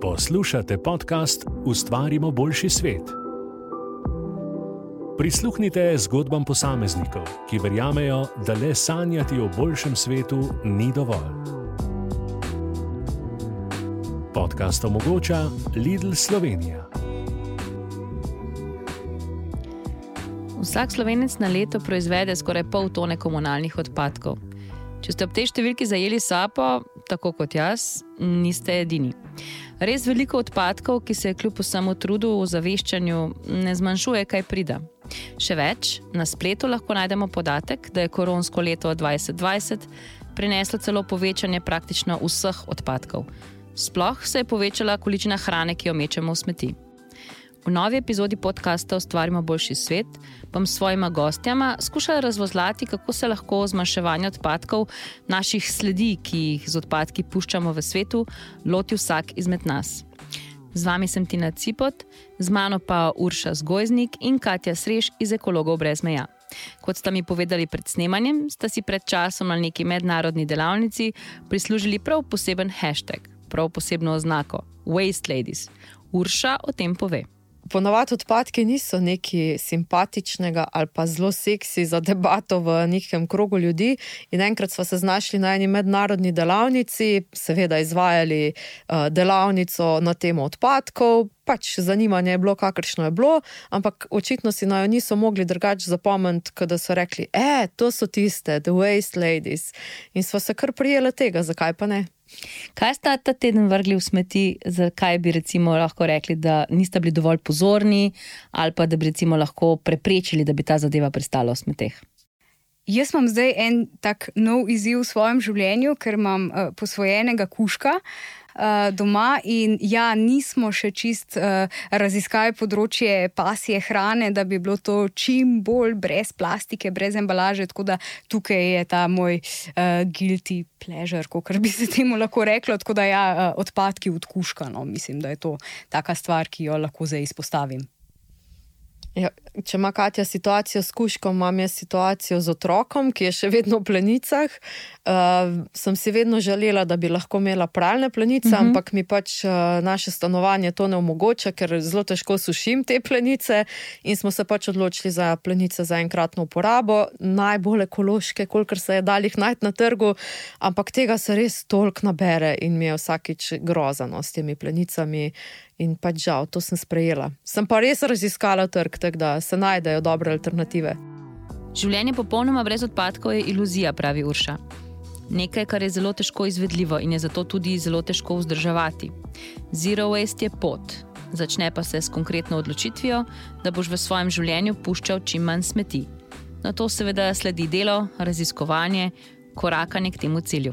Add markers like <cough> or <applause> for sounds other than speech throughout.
Poslušate podcast Ustvarimo boljši svet. Prisluhnite zgodbam posameznikov, ki verjamejo, da le sanjati o boljšem svetu ni dovolj. Podcast omogoča Lidl Slovenija. Vsak slovenec na leto proizvede skoraj pol tone komunalnih odpadkov. Če ste ob tej številki zajeli sapo, tako kot jaz, niste edini. Res veliko odpadkov, ki se kljub vsemu trudu v zaveščanju ne zmanjšuje, kaj pride. Še več, na spletu lahko najdemo podatek, da je koronsko leto 2020 prineslo celo povečanje praktično vseh odpadkov. Sploh se je povečala količina hrane, ki jo mečemo v smeti. V novi epizodi podcasta Ustvarimo boljši svet bom s svojima gostjama skušala razvozlati, kako se lahko zmanjševanje odpadkov, naših sledi, ki jih z odpadki puščamo v svetu, loti vsak izmed nas. Z vami sem Tina Cipot, z mano pa Urša Zgojznik in Katja Srež iz Ekologov brez meja. Kot sta mi povedali pred snemanjem, sta si pred časom na neki mednarodni delavnici prislužili prav poseben hashtag, prav posebno oznako Waste Ladies. Urša o tem pove ponovadi odpadki niso nekaj simpatičnega ali pa zelo seksi za debato v nekem krogu ljudi. In enkrat smo se znašli na eni mednarodni delavnici, seveda izvajali uh, delavnico na temo odpadkov. Pač zanimanje je bilo, kakršno je bilo, ampak očitno si naj niso mogli drugače zapomniti, da so rekli: E, to so tiste, the waste ladies. In smo se kar prijeli tega, zakaj pa ne. Kaj ste ta teden vrgli v smeti, zakaj bi lahko rekli, da niste bili dovolj pozorni, ali pa da bi lahko preprečili, da bi ta zadeva pristala v smeteh? Jaz imam zdaj en tak nov izziv v svojem življenju, ker imam uh, posvojenega kuška. Uh, uh, doma, in ja, nismo še čist uh, raziskali področje pasje hrane, da bi bilo to čim bolj brez plastike, brez embalaže. Tako da tukaj je ta moj uh, guilty pleasure, kot bi se temu lahko reklo. Tako da ja, uh, odpadki odkuškano, mislim, da je to taka stvar, ki jo lahko zdaj izpostavim. Ja, če ima Katja situacijo s kuškom, imam jaz situacijo z otrokom, ki je še vedno v plenicah. Uh, sem si vedno želela, da bi lahko imela pralne plenice, uh mhm. -huh. ampak mi pač uh, naše stanovanje to ne omogoča, ker zelo težko sušim te plenice. In smo se pač odločili za plenice za enkratno uporabo, najbolj ekološke, kolikor se je dal jih najti na trgu, ampak tega se res toliko nabere in mi je vsakič grozano s temi plenicami. In pač žal, to sem sprejela. Sem pa res raziskala trg, tako da se najdejo dobre alternative. Življenje popolnoma brez odpadkov je iluzija, pravi Urša. Nekaj, kar je zelo težko izvedljivo in je zato tudi zelo težko vzdrževati. Zero waste je pot, začne pa se s konkretno odločitvijo, da boš v svojem življenju puščal čim manj smeti. Na to seveda sledi delo, raziskovanje, korakanje k temu cilju.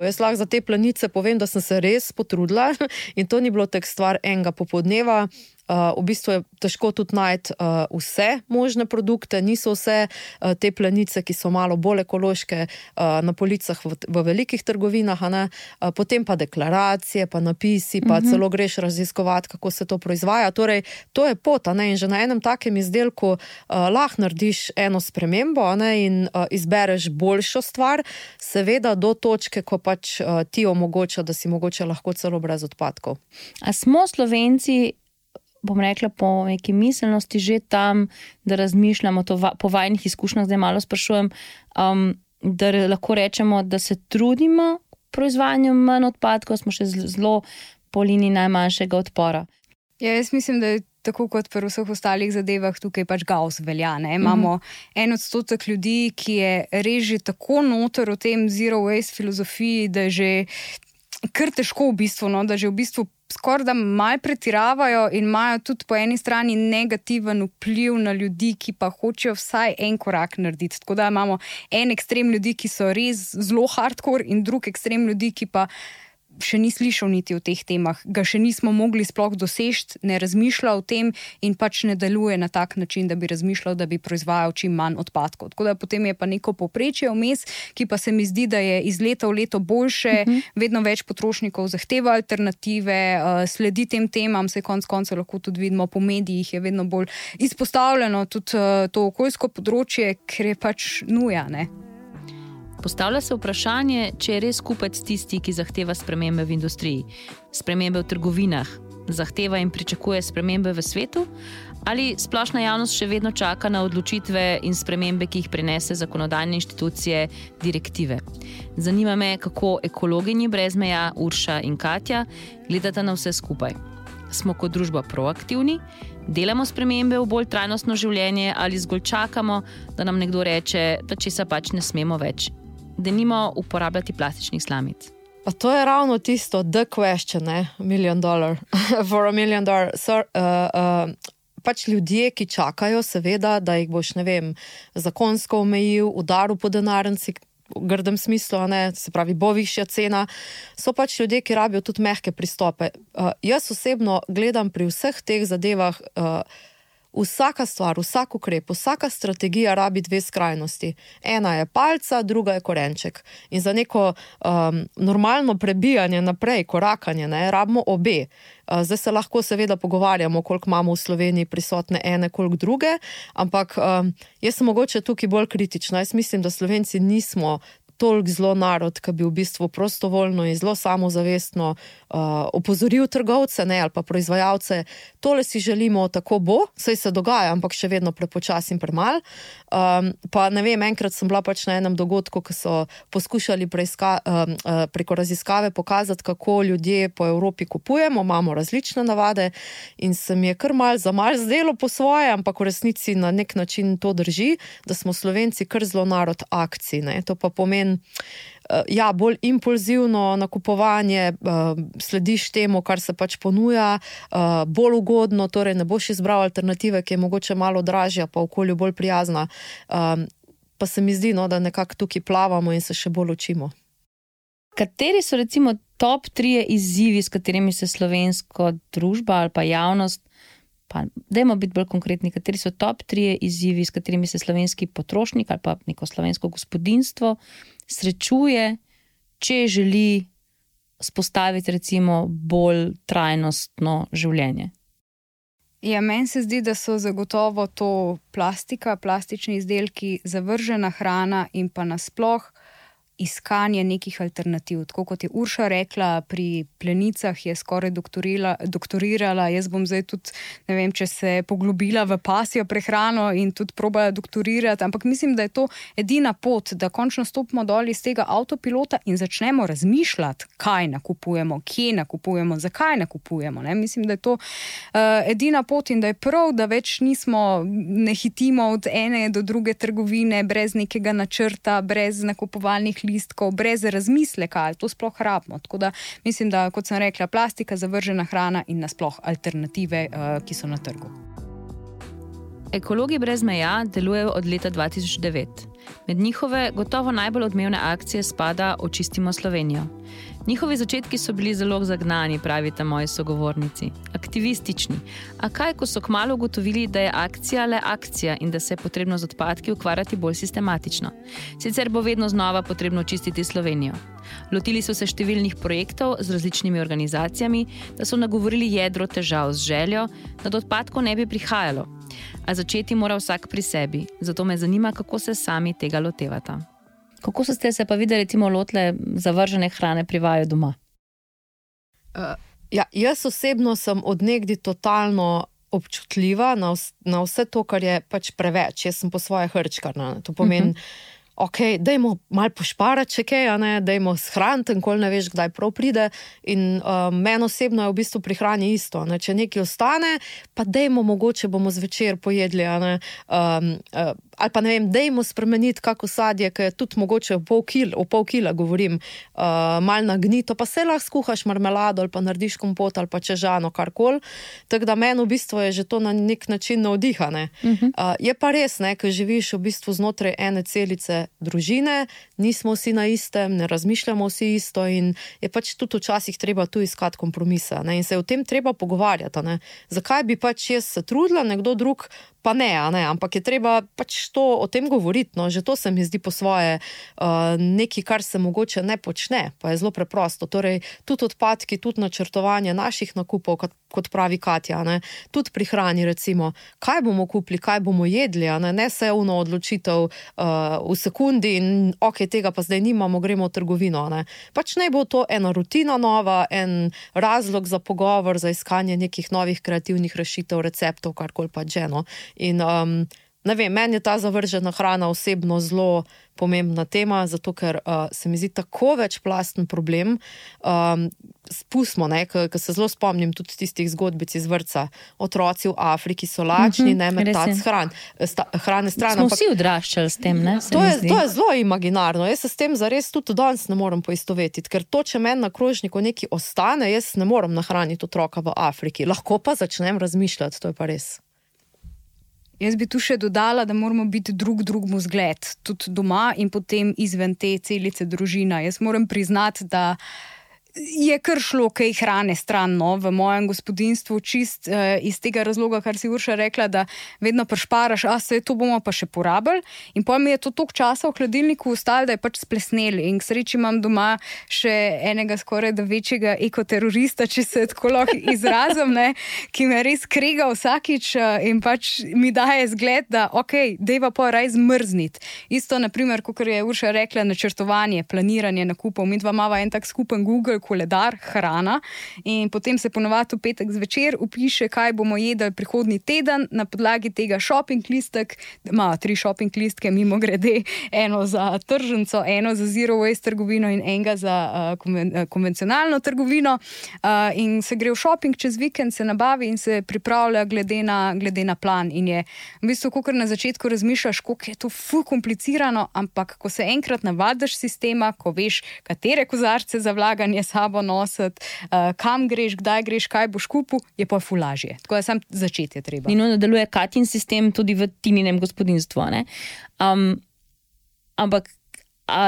Jaz lahko za te planice povem, da sem se res potrudila in to ni bilo tek stvar enega popoldneva. Uh, v bistvu je težko tudi najti uh, vse možne produkte, niso vse uh, te plenice, ki so malo bolj ekološke, uh, na policah v, v velikih trgovinah, uh, potem pa deklaracije, pa napisi, pa uh mhm. -huh. celo greš raziskovati, kako se to proizvaja. Torej, to je pot, in že na enem takem izdelku uh, lahko narediš eno spremembo ne, in uh, izbereš boljšo stvar, seveda do točke, ko pač uh, ti omogoča, da si mogoče lahko celo brez odpadkov. A smo Slovenci? Bom rekla, po neki miselnosti že tam, da razmišljamo to po vajnih izkušnjah, zdaj malo sprašujem, um, da lahko rečemo, da se trudimo proizvajanju manj odpadkov, smo še zelo po liniji najmanjšega odpora. Ja, jaz mislim, da je tako kot pri vseh ostalih zadevah tukaj pač gaus velja. Ne? Imamo mm -hmm. en odstotek ljudi, ki je res že tako noter v tem zero waste filozofiji, da je že kar težko v bistvu, no? da že v bistvu skoraj da malo pretiravajo in imajo tudi po eni strani negativen vpliv na ljudi, ki pa hočejo vsaj en korak narediti. Tako da imamo en ekstrem ljudi, ki so res zelo hardcore, in drug ekstrem ljudi, ki pa še ni slišal niti o teh temah, ga še nismo mogli sploh doseči, ne razmišlja o tem in pač ne deluje na tak način, da bi razmišljal, da bi proizvajal čim manj odpadkov. Tako da potem je pa neko poprečje vmes, ki pa se mi zdi, da je iz leta v leto boljše, uh mhm. -huh. vedno več potrošnikov zahteva alternative, uh, sledi tem temam, se konec koncev lahko tudi vidimo po medijih, je vedno bolj izpostavljeno tudi uh, to okoljsko področje, ker je pač nuja. Ne? Postavlja se vprašanje, če je res kupec tisti, ki zahteva spremembe v industriji, spremembe v trgovinah, zahteva in pričakuje spremembe v svetu, ali splošna javnost še vedno čaka na odločitve in spremembe, ki jih prinese zakonodajne inštitucije, direktive. Zanima me, kako ekologinji brez meja, Urša in Katja, gledata na vse skupaj. Smo kot družba proaktivni, delamo spremembe v bolj trajnostno življenje ali zgolj čakamo, da nam nekdo reče, da česa pač ne smemo več, da nimo uporabljati plastičnih slamic. Pa to je ravno tisto, the question, ne? million dollar, <laughs> for a million dollar. So, uh, uh, pač ljudje, ki čakajo, seveda, da jih boš, ne vem, zakonsko omejil, udaril po denarnici. V grdem smislu, ne, se pravi, bo višja cena, so pač ljudje, ki rabijo tudi mehke pristope. Uh, jaz osebno gledam pri vseh teh zadevah, uh, vsaka stvar, vsak ukrep, vsaka strategija rabi dve skrajnosti. Ena je palca, druga je korenček. In za neko um, normalno prebijanje naprej, korakanje, ne, rabimo obe. Uh, zdaj se lahko seveda pogovarjamo, koliko imamo v Sloveniji prisotne ene, koliko druge, ampak um, jaz sem mogoče tukaj bolj kritična. Jaz mislim, da Slovenci nismo toliko zelo narod, ki bi v bistvu prostovoljno in zelo samozavestno uh, opozoril trgovce ne, ali pa proizvajalce, tole si želimo, tako bo, sej se dogaja, ampak še vedno prepočasi in premalo. Um, pa ne vem, enkrat sem bila pač na enem dogodku, ki so poskušali preiska, um, uh, preko raziskave pokazati, kako ljudje po Evropi kupujemo, imamo različne navade in se mi je kar mal za mal zdelo po svoje, ampak v resnici na nek način to drži, da smo Slovenci kar zelo narod akcij. Ne. To pa pomeni, uh, ja, bolj impulzivno nakupovanje, uh, slediš temu, kar se pač ponuja, uh, bolj ugodno, torej ne boš izbral alternative, ki je mogoče malo dražja, pa okolju bolj prijazna. Pa se mi zdi, no, da nekako tukaj plavamo in se še bolj učimo. Kateri so recimo top tri izzivi, s katerimi se slovenska družba ali pa javnost, pa dajmo biti bolj konkretni, kateri so top tri izzivi, s katerimi se slovenski potrošnik ali pa neko slovensko gospodinstvo srečuje, če želi spostaviti recimo bolj trajnostno življenje? Ja, meni se zdi, da so zagotovo to plastika, plastični izdelki, zavržena hrana in pa nasploh iskanje nekih alternativ. Tako kot je Urša rekla, pri plenicah je skoraj doktorirala. Jaz bom zdaj tudi, ne vem, če se poglobila v pasijo prehrano in tudi probaja doktorirati, ampak mislim, da je to edina pot, da končno stopimo dol iz tega avtopilota in začnemo razmišljati, kaj nakupujemo, kje nakupujemo, zakaj nakupujemo. Ne? Mislim, da je to uh, edina pot in da je prav, da več nismo, ne hitimo od ene do druge trgovine brez nekega načrta, brez nakupovalnih listkov, brez razmisleka, ali to sploh rabimo. Tako da mislim, da kot sem rekla, plastika, zavržena hrana in nasploh alternative, uh, ki so na trgu. Ekologi brez meja delujejo od leta 2009. Med njihove gotovo najbolj odmevne akcije spada Očistimo Slovenijo. Njihovi začetki so bili zelo zagnani, pravite moji sogovornici, aktivistični. A kaj, ko so kmalo ugotovili, da je akcija le akcija in da se je potrebno z odpadki ukvarjati bolj sistematično? Sicer bo vedno znova potrebno čistiti Slovenijo. Lotili so se številnih projektov z različnimi organizacijami, da so nagovorili jedro težav z željo, da do odpadkov ne bi prihajalo. A začeti mora vsak pri sebi, zato me zanima, kako se sami tega lotevata. Kako ste se pa videli, recimo, lotle zavržene hrane pri vaju doma? Uh, ja, jaz osebno sem odnegdi totalno občutljiva na, vs na vse to, kar je pač preveč. Jaz sem po svoje hrčkarna. To pomeni. Uh mhm. -huh ok, dajmo malo pošparati, če kaj, ne, dajmo shraniti, ko ne veš, kdaj prav pride. In um, meni osebno je v bistvu pri hrani isto. Ne, če nekaj ostane, pa dajmo mogoče bomo zvečer pojedli. Um, uh, ali pa ne vem, dajmo spremeniti kako sadje, ki je tudi mogoče pol kila, v pol kila govorim, uh, malo nagnito, pa se lahko skuhaš marmelado ali pa narediš kompot ali pa čežano, karkoli. Tako da meni v bistvu je že to na nek način navdihane. Uh -huh. uh, je pa res, ker živiš v bistvu znotraj ene celice družine, nismo vsi na istem, ne razmišljamo vsi isto in je pač tudi včasih treba tu iskati kompromise ne? in se o tem treba pogovarjati. Ne? Zakaj bi pač jaz se trudila, nekdo drug pa ne, ne, ampak je treba pač to o tem govoriti. No, že to se mi zdi po svoje uh, nekaj, kar se mogoče ne počne, pa je zelo preprosto. Torej, tudi odpadki, tudi načrtovanje naših nakupov, kot, kot pravi Katja, ne, tudi pri hrani, recimo, kaj bomo kupili, kaj bomo jedli, ne, ne se uno odločitev uh, v sekundi in ok, tega pa zdaj nimamo, gremo v trgovino. Ne. Pač naj bo to ena rutina nova, en razlog za pogovor, za iskanje nekih novih kreativnih rešitev, receptov, karkoli pa že. No. In um, ne vem, meni je ta zavržena hrana osebno zelo pomembna tema, zato ker uh, se mi zdi tako večplasten problem. Um, spustimo, ker se zelo spomnim tudi tistih zgodbic iz vrca. Otroci v Afriki so lačni, uh -huh, ne metac hran, sta, hrane stran. Smo vsi odraščali s tem, ne? To je, to je zelo imaginarno. Jaz se s tem zares tudi danes ne morem poistovetiti, ker to, če meni na krožniku nekaj ostane, jaz ne morem nahraniti otroka v Afriki. Lahko pa začnem razmišljati, to je pa res. Jaz bi tu še dodala, da moramo biti drug drugemu zgled, tudi doma in potem izven te celice družina. Jaz moram priznati, da je kar šlo kaj hrane stran no, v mojem gospodinstvu, čist uh, iz tega razloga, kar si Urša rekla, da vedno prešparaš, a se to bomo pa še porabili. In mi je to toliko časa v hladilniku ostalo, da je pač splesnel. In k sreči imam doma še enega skoraj da večjega ekoterorista, če se tako lahko izrazim, ne, ki me res krega vsakič uh, in pač mi daje zgled, da ok, deva pa raj zmrzniti. Isto, naprimer, kot je Urša rekla, načrtovanje, planiranje nakupov. Mi dva imamo en tak skupen Google koledar, hrana. In potem se ponovadi v petek zvečer upiše, kaj bomo jedli prihodnji teden, na podlagi tega shopping listek, ima tri shopping listke, mimo grede, eno za tržnico, eno za zero waste trgovino in enega za uh, konven konvencionalno trgovino. Uh, in se gre v shopping čez vikend, se nabavi in se pripravlja glede na, glede na plan. In je v bistvu, ko kar na začetku razmišljaš, kako je to fu komplicirano, ampak ko se enkrat navadiš sistema, ko veš, katere kozarce za vlaganje sabo nositi, uh, kam greš, kdaj greš, kaj boš kupil, je pa fulažje. Tako da sam začeti je treba. In ono deluje katin sistem tudi v tininem gospodinstvu. Um, ampak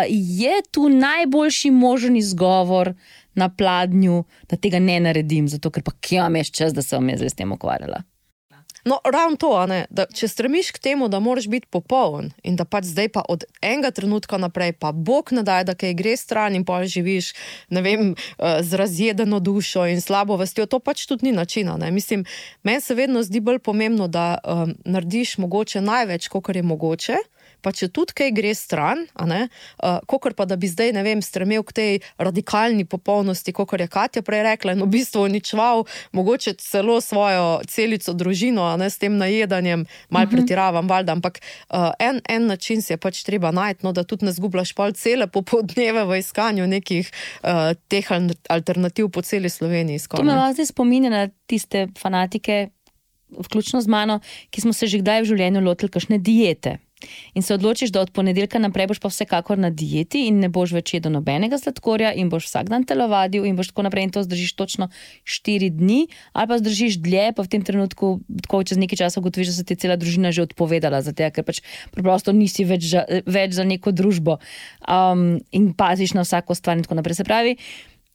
je tu najboljši možen izgovor na pladnju, da tega ne naredim, zato ker pa kje imaš čas, da se bom jaz s tem ukvarjala. No, ravno to, da, če stremiš k temu, da moraš biti popoln in da pač zdaj pa od enega trenutka naprej, pa Bog ne da, da kaj gre stran in pa živiš vem, eh, z razjedeno dušo in slabo vestjo, to pač tudi ni načina. Ne. Mislim, meni se vedno zdi bolj pomembno, da um, narediš mogoče največ, koliko je mogoče pa če tudi kaj gre stran, uh, kot pa da bi zdaj, ne vem, stremel k tej radikalni popolnosti, kot je Katja prej rekla, in v bistvu uničeval mogoče celo svojo celico družino, ne s tem najedanjem, malo mhm. pretiravam, valjda, ampak uh, en, en način si je pač treba najti, no, da tudi ne zgubljaš pol cele popoldneve v iskanju nekih uh, teh alternativ po celi Sloveniji. To me vas zdaj spominja na tiste fanatike. Vključno z mano, ki smo se že kdaj v življenju lotili, kakšne diete. In se odločiš, da od ponedeljka naprej boš pa vsekakor na dieti in ne boš več jedel nobenega sladkorja in boš vsak dan telovadil in boš tako naprej in to zdržiš točno 4 dni, ali pa zdržiš dlje, pa v tem trenutku, tako čez nekaj časa, ugotoviš, da se ti cela družina že odpovedala, zato ker pač preprosto nisi več, ža, več za neko družbo um, in paziš na vsako stvar in tako naprej. Se pravi,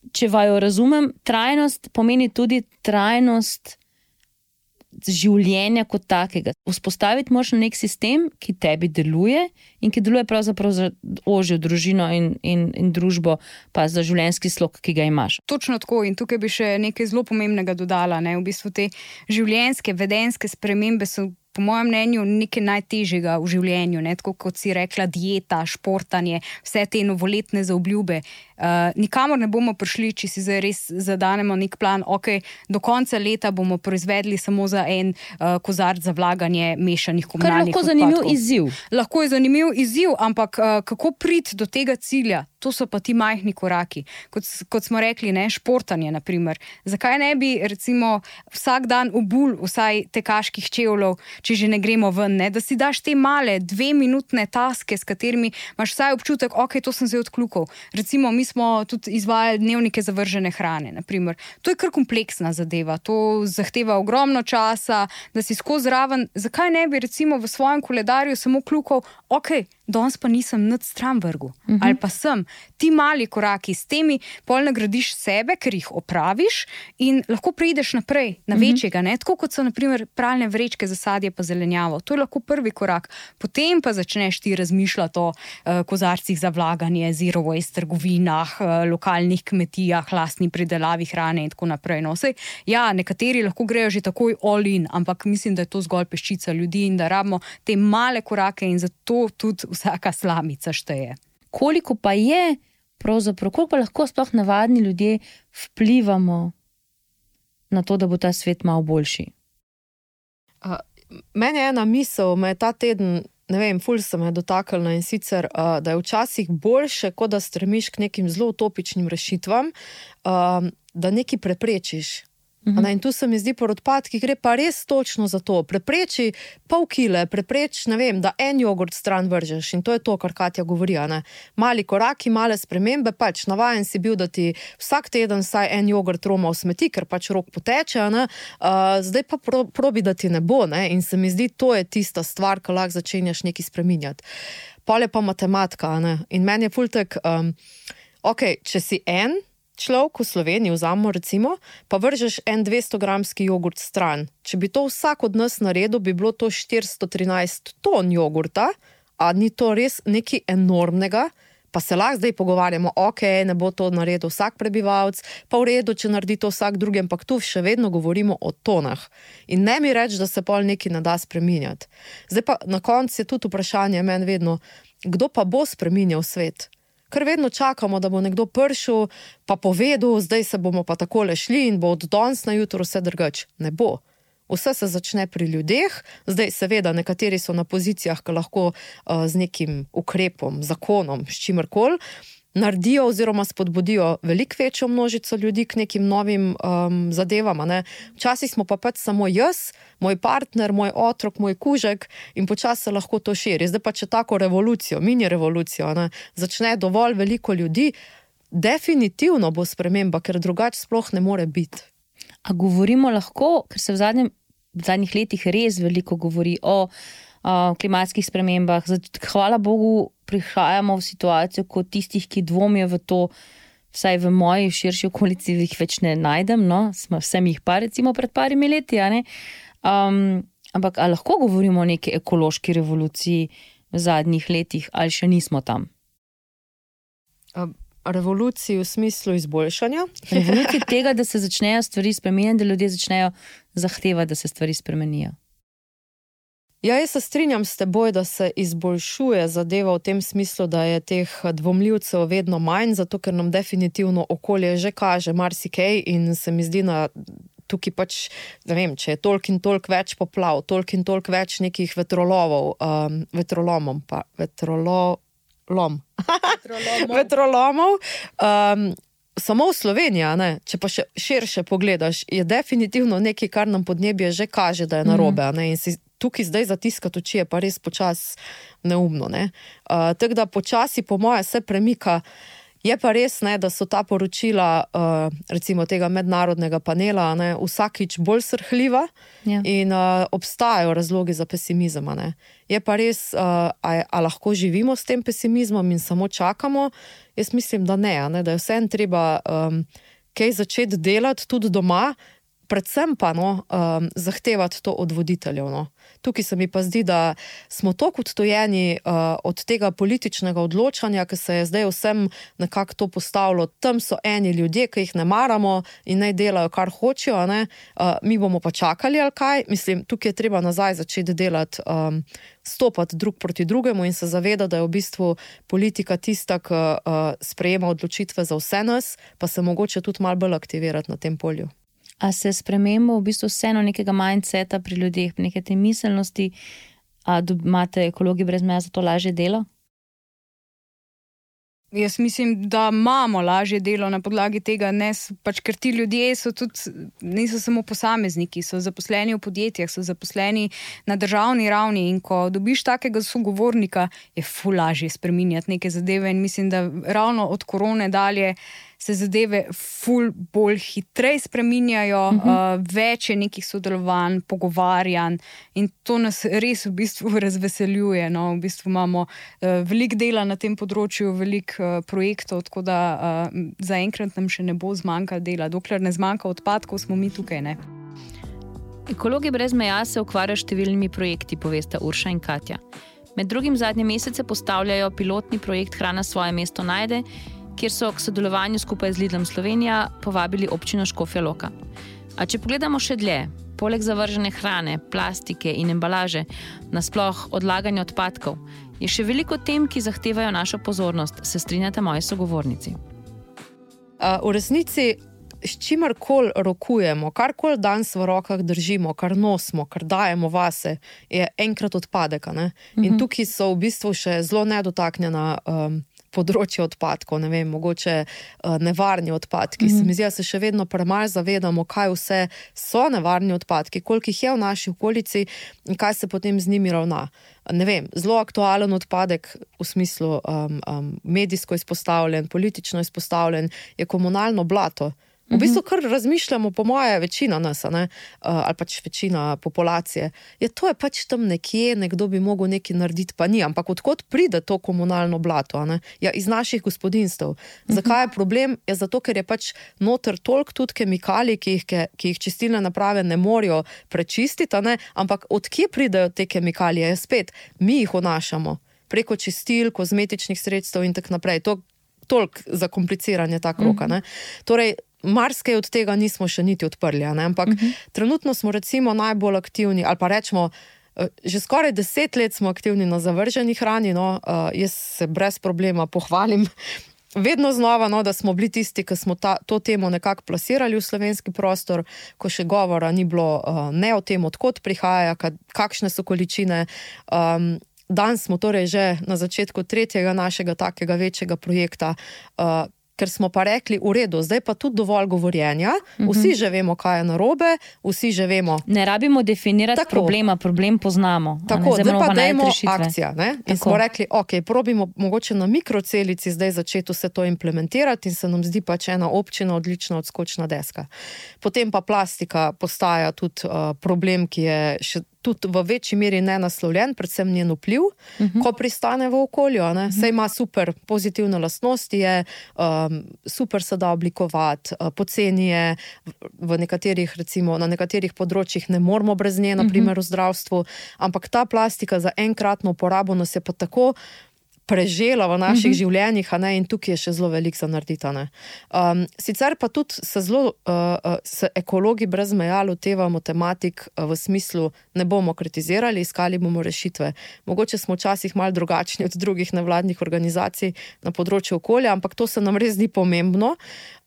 če vajo razumem, trajnost pomeni tudi trajnost življenja kot takega. Vzpostaviti moraš nek sistem, ki tebi deluje in ki deluje pravzaprav za ožjo družino in, in, in družbo, pa za življenjski slog, ki ga imaš. Točno tako. In tukaj bi še nekaj zelo pomembnega dodala. Ne? V bistvu te življenjske, vedenske spremembe so po mojem mnenju, nekaj najtežjega v življenju. Ne? Tako kot si rekla, dieta, športanje, vse te novoletne zaobljube. Uh, nikamor ne bomo prišli, če si zdaj res zadanemo nek plan, ok, do konca leta bomo proizvedli samo za en uh, kozarc za vlaganje mešanih komunalnih. Lahko je zanimiv izziv. Lahko je zanimiv izziv, ampak uh, kako priti do tega cilja? To so pa ti majhni koraki. Kot, kot smo rekli, ne, športanje. Naprimer. Zakaj ne bi recimo, vsak dan obul vsaj tekaških čevljev, če že ne gremo ven, ne? da si daš te male, dve minutne taske, s katerimi imaš vsaj občutek, ok, to sem zdaj odklukal. Recimo, mi smo tudi izvajali dnevnike zavržene hrane. Naprimer. To je kar kompleksna zadeva, to zahteva ogromno časa, da si skozi raven. Zakaj ne bi recimo v svojem koledarju samo klukal, ok danes pa nisem nad stran vrgu. Uh -huh. Ali pa sem ti mali koraki s temi, pol nagradiš sebe, ker jih opraviš in lahko prideš naprej na mhm. večjega. Ne? Tako kot so naprimer pralne vrečke za sadje pa zelenjavo. To je lahko prvi korak. Potem pa začneš ti razmišljati o uh, kozarcih za vlaganje, zero waste trgovinah, uh, lokalnih kmetijah, lastni pridelavi hrane in tako naprej. No, sej, ja, nekateri lahko grejo že takoj all in, ampak mislim, da je to zgolj peščica ljudi in da rabimo te male korake in zato tudi vsaka slamica šteje. Koliko pa je, pravzaprav, koliko pa lahko sploh navadni ljudje vplivamo na to, da bo ta svet malo boljši? Uh, meni je ena misel, me je ta teden. Ne vem, ful sem je dotaknila in sicer, uh, da je včasih boljše, kot da stremiš k nekim zelo utopičnim rešitvam, uh, da nekaj preprečiš. Mhm. In tu se mi zdi, po odpadkih gre pa res točno za to. Prepreči pol kile, prepreči, ne vem, da en jogurt stran vržeš in to je to, kar Katja govori. Mali koraki, male spremembe, pač navaden si bil, da ti vsak teden vsaj en jogurt roma v smeti, ker pač rok poteče, uh, zdaj pa pro, probi, da ti ne bo. Ne? In se mi zdi, to je tista stvar, ko lahko začenjaš nekaj spreminjati. Pole pa matematika. In meni je fultek, um, ok, če si en človek v Sloveniji, vzamemo recimo, pa vržeš en 200-gramski jogurt stran. Če bi to vsak od nas naredil, bi bilo to 413 ton jogurta, a ni to res nekaj enormnega. Pa se lahko zdaj pogovarjamo, ok, ne bo to naredil vsak prebivalec, pa v redu, če naredi to vsak drugi, ampak tu še vedno govorimo o tonah. In ne mi reči, da se pol nekaj ne da spremenjati. Zdaj pa na koncu je tudi vprašanje meni vedno, kdo pa bo spremenjal svet ker vedno čakamo, da bo nekdo prišel, pa povedal, zdaj se bomo pa tako le šli in bo od danes na jutro vse drugače. Ne bo. Vse se začne pri ljudeh, zdaj, seveda, nekateri so na pozicijah, ki lahko uh, z nekim ukrepom, zakonom, s čimer koli naredijo oziroma spodbudijo veliko večjo množico ljudi k nekim novim um, zadevam. Ne. Včasih smo pa pač samo jaz, moj partner, moj otrok, moj kužek in počasi se lahko to širi. Zdaj pa če tako revolucijo, mini revolucijo, ne, začne dovolj veliko ljudi, definitivno bo sprememba, ker drugače sploh ne more biti. A govorimo lahko, ker se v, zadnjem, v zadnjih letih res veliko govori o o klimatskih spremembah. Hvala Bogu, prihajamo v situacijo, ko tistih, ki dvomijo v to, vsaj v moji širši okolici, jih več ne najdem. No, sem jih pa recimo pred parimi leti. Um, ampak ali lahko govorimo o neki ekološki revoluciji v zadnjih letih, ali še nismo tam? Revoluciji v smislu izboljšanja. Revoluciji tega, da se začnejo stvari spremenjati, da ljudje začnejo zahtevati, da se stvari spremenijo. Ja, jaz se strinjam s teboj, da se izboljšuje zadeva v tem smislu, da je teh dvomljivcev vedno manj, zato ker nam definitivno okolje že kaže marsikaj in se mi zdi, da tukaj pač, ne vem, če je toliko in toliko več poplav, toliko in toliko več nekih vetrolovov, um, vetrolomom, pa vetrolom. vetrolomov. <laughs> Um, Samo v Sloveniji, če pa še širše pogledaš, je definitivno nekaj, kar nam podnebje že kaže, da je narobe. Mm. In si tukaj zdaj zatiskati oči, je pa res počasi neumno. Ne? Uh, Tako da počasi, po mojem, se premika. Je pa res, ne, da so ta poročila, uh, recimo tega mednarodnega panela, ne, vsakič bolj srhljiva ja. in uh, obstajajo razlogi za pesimizem. Ne. Je pa res, uh, ali lahko živimo s tem pesimizmom in samo čakamo. Jaz mislim, da ne, ne da je vseeno treba um, kaj začeti delati tudi doma, predvsem pa no, um, zahtevati to od voditeljev. No. Tukaj se mi pa zdi, da smo tako odtojeni uh, od tega političnega odločanja, ki se je zdaj vsem nekako to postavilo. Tam so eni ljudje, ki jih ne maramo in naj delajo, kar hočejo, uh, mi bomo pa čakali ali kaj. Mislim, tukaj je treba nazaj začeti delati. Um, Stopati drug proti drugemu in se zavedati, da je v bistvu politika tista, ki uh, sprejema odločitve za vse nas, pa se mogoče tudi malo bolj aktivirati na tem polju. A se spremembo v bistvu vseeno nekega mindseta pri ljudeh, neke te miselnosti, da imate ekologi brez meja za to lažje delo? Jaz mislim, da imamo lažje delo na podlagi tega, ne, pač, ker ti ljudje tudi, niso samo posamezniki, so zaposleni v podjetjih, so zaposleni na državni ravni. In ko dobiš takega sogovornika, je fu lažje spremenjati neke zadeve. In mislim, da ravno od korone dalje se zadeve ful bolj hitreje spreminjajo, uh -huh. uh, več je nekih sodelovanj, pogovarjanj in to nas res v bistvu <laughs> razveseljuje. No? V bistvu imamo uh, veliko dela na tem področju, veliko uh, projektov, tako da uh, zaenkrat nam še ne bo zmanjkalo dela. Dokler ne zmanjka odpadkov, smo mi tukaj. Ne? Ekologi brez meja se ukvarjajo s številnimi projekti, povesta Urša in Katja. Med drugim zadnje mesece postavljajo pilotni projekt Hrana svoje mesto najde, kjer so k sodelovanju skupaj z Lidlom Slovenija povabili občino Škofja Loka. A če pogledamo še dlje, poleg zavržene hrane, plastike in embalaže, nasploh odlaganja odpadkov, je še veliko tem, ki zahtevajo našo pozornost, se strinjate moji sogovornici. Uh, v resnici s čimarkoli rokujemo, karkoli danes v rokah držimo, kar nosimo, kar dajemo vase, je enkrat odpadek. Uh -huh. In mhm. tukaj so v bistvu še zelo nedotaknjena. Um, Področje odpadkov, ne vem, mogoče uh, nevarni odpadki. Mm -hmm. Se mi zdi, da se še vedno premalo zavedamo, kaj vse so nevarni odpadki, koliko jih je v naši okolici in kaj se potem z njimi ravna. Ne vem, zelo aktualen odpadek v smislu um, um, medijsko izpostavljen, politično izpostavljen, je komunalno blato. Mm V bistvu, kar razmišljamo, po moje, večina nas, ne, ali pač večina populacije, je to je pač tam nekje, nekdo bi mogel nekaj narediti, pa ni. Ampak odkot pride to komunalno blato? Ja, iz naših gospodinstv. Zakaj je problem? Je zato, ker je pač noter toliko tudi kemikalij, ki jih, ki jih čistilne naprave ne morejo prečistiti, ne? ampak odkje pridejo te kemikalije? Je spet, mi jih vnašamo preko čistil, kozmetičnih sredstev in tako naprej. To, Toliko za kompliciranje ta kroka. Uh -huh. Torej, marsikaj od tega nismo še niti odprli. Ampak uh mhm. -huh. trenutno smo recimo najbolj aktivni, ali pa rečemo. Eh, že skoraj deset let smo aktivni na zavrženi hrani, no, uh, jaz se brez problema pohvalim. <laughs> Vedno znova, no, da smo bili tisti, ki smo ta, to temo nekako plasirali v slovenski prostor, ko še govora ni bilo uh, ne o tem, odkot prihaja, kakšne so količine. Um, danes smo torej že na začetku tretjega našega takega večjega projekta. Uh, ker smo pa rekli, v redu, zdaj pa tudi dovolj govorjenja, mhm. vsi že vemo, kaj je narobe, vsi že vemo. Ne rabimo definirati tako. problema, problem poznamo. Tako, zdaj pa dajmo akcija. Ne? In tako. smo rekli, ok, probimo mogoče na mikrocelici zdaj začeti vse to implementirati in se nam zdi pač ena občina odlična odskočna deska. Potem pa plastika postaja tudi uh, problem, ki je še tudi v večji meri ne naslovljen, predvsem njen vpliv, uh mhm. -huh. ko pristane v okolju. Uh -huh. Sej ima super pozitivne lastnosti, je, um, super se da oblikovati, uh, poceni je v nekaterih, recimo na nekaterih področjih, ne moramo brez nje, naprimer uh -huh. v zdravstvu, ampak ta plastika za enkratno uporabo nas je pa tako prežela v naših uh mhm. -huh. življenjih, ne, in tukaj je še zelo veliko za narediti. Um, sicer pa tudi se zelo, uh, uh, se ekologi brez meja lotevamo tematik uh, v smislu, ne bomo kritizirali, iskali bomo rešitve. Mogoče smo včasih malo drugačni od drugih nevladnih organizacij na področju okolja, ampak to se nam res zdi pomembno.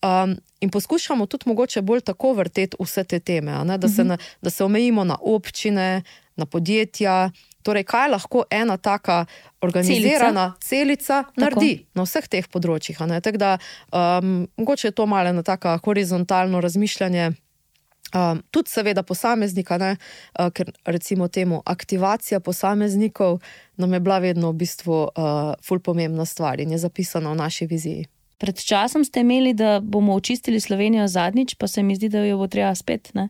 Um, in poskušamo tudi mogoče bolj tako vrteti vse te teme, ne, da, se uh mhm. -huh. na, da se omejimo na občine, na podjetja. Torej, kaj lahko ena taka organizirana celica, celica naredi tako. na vseh teh področjih? Tako da, um, mogoče je to malo ena taka horizontalno razmišljanje. Um, tudi, seveda, posameznika, ne, uh, ker recimo temu aktivacija posameznikov nam je bila vedno v bistvu uh, fulimembna stvar in je zapisana v naši viziji. Pred časom ste imeli, da bomo očistili Slovenijo zadnjič, pa se mi zdi, da jo bo treba spet. Ne?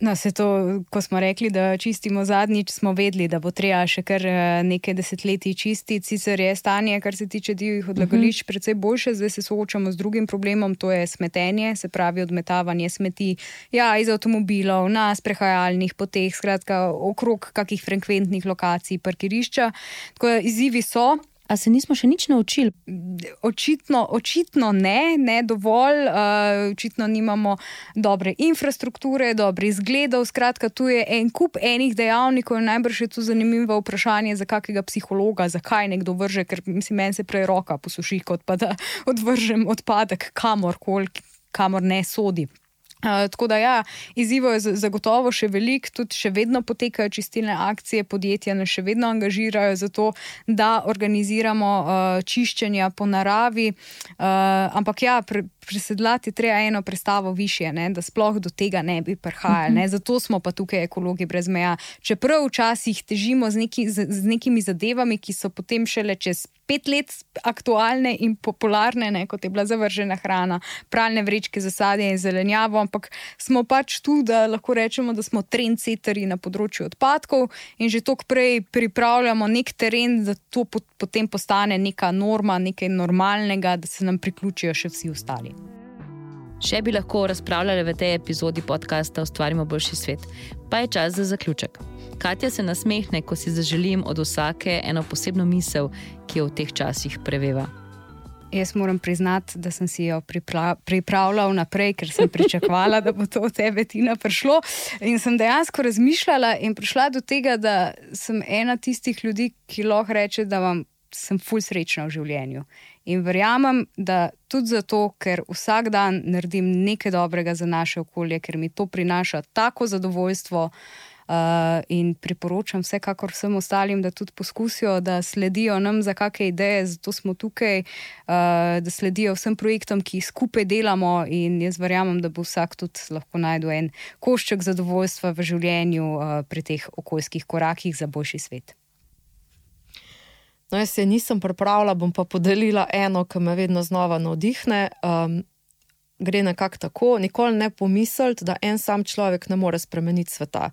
No, se to, ko smo rekli, da čistimo zadnjič, smo vedeli, da bo treba še kar eh, nekaj desetletij čistiti. Sicer je stanje, kar se tiče divjih odlagališč, uh mhm. -huh. precej boljše, zdaj se soočamo z drugim problemom, to je smetenje, se pravi odmetavanje smeti ja, iz avtomobilov, na sprehajalnih poteh, skratka, okrog kakih frekventnih lokacij, parkirišča. Tako da izzivi so. A se nismo še nič naučili? Očitno, očitno ne, ne dovolj, uh, očitno nimamo dobre infrastrukture, dobre izgledov. Skratka, tu je en kup enih dejavnikov, najbrž je tu zanimivo vprašanje za kakega psihologa, zakaj nekdo vrže, ker mislim, meni se prej roka posuši, kot pa da <laughs> odvržem odpadek kamorkoli, kamor ne sodi. Uh, tako da, ja, izzivo je zagotovo še veliko, tudi še vedno potekajo čistilne akcije, podjetja nas še vedno angažirajo za to, da organiziramo uh, čiščenja po naravi. Uh, ampak ja, pre, presedlati treba eno predstavo više, ne, da sploh do tega ne bi prihajali. Ne. Mhm. Zato smo pa tukaj ekologi brez meja. Čeprav včasih težimo z, neki, z, z nekimi zadevami, ki so potem šele čez pet let aktualne in popularne, ne, kot je bila zavržena hrana, pralne vrečke za sadje in zelenjavo, ampak smo pač tu, da lahko rečemo, da smo trendseteri na področju odpadkov in že tok prej pripravljamo nek teren, da to potem postane neka norma, nekaj normalnega, da se nam priključijo še vsi ostali. Še bi lahko razpravljali v tej epizodi podcasta Ustvarimo boljši svet, pa je čas za zaključek. Katja se nasmehne, ko si zaželim od vsake eno posebno misel, ki jo v teh časih preveva. Jaz moram priznati, da sem si jo pripravljal naprej, ker sem pričakovala, da bo to od tebe Tina prišlo. In sem dejansko razmišljala in prišla do tega, da sem ena tistih ljudi, ki lahko reče, da vam sem ful srečna v življenju. In verjamem, da tudi zato, ker vsak dan naredim nekaj dobrega za naše okolje, ker mi to prinaša tako zadovoljstvo. Uh, in priporočam vsekakor vsem ostalim, da tudi poskusijo, da sledijo nam za kakšne ideje, zato smo tukaj, uh, da sledijo vsem projektom, ki jih skupaj delamo. In jaz verjamem, da bo vsak tudi lahko najdel en košček zadovoljstva v življenju uh, pri teh okoljskih korakih za boljši svet. No, jaz se nisem pripravila, bom pa podelila eno, ki me vedno znova navdihne. Um, gre nekako tako, nikoli ne pomisliti, da en sam človek ne more spremeniti sveta,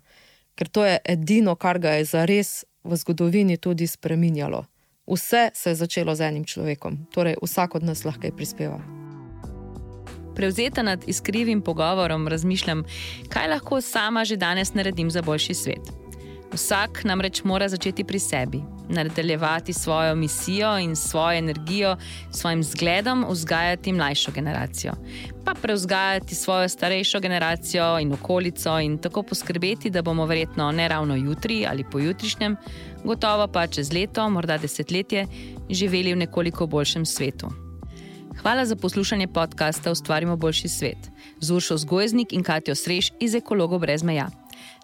ker to je edino, kar ga je zares v zgodovini tudi spremenjalo. Vse se je začelo z enim človekom, torej vsak od nas lahko prispeva. Prevzeta nad iskrivim pogovorom razmišljam, kaj lahko sama že danes naredim za boljši svet. Vsak namreč mora začeti pri sebi, nadaljevati svojo misijo in svojo energijo, svojim zgledom vzgajati mlajšo generacijo, pa preuzgajati svojo starejšo generacijo in okolico in tako poskrbeti, da bomo verjetno ne ravno jutri ali pojutrišnjem, gotovo pa čez leto, morda desetletje, živeli v nekoliko boljšem svetu. Hvala za poslušanje podcasta Ustvarimo boljši svet. Zuršo Zgojznik in Katijo Srež iz Ekologov brez meja.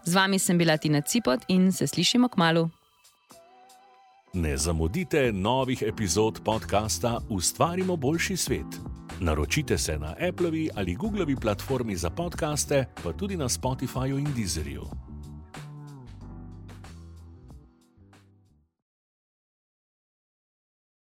Z vami sem bila Tina Cipot in se slišimo k malu. Ne zamudite novih epizod podcasta Ustvarimo boljši svet. Naročite se na Applevi ali Googlovi platformi za podkaste, pa tudi na Spotifyju in Deezerju.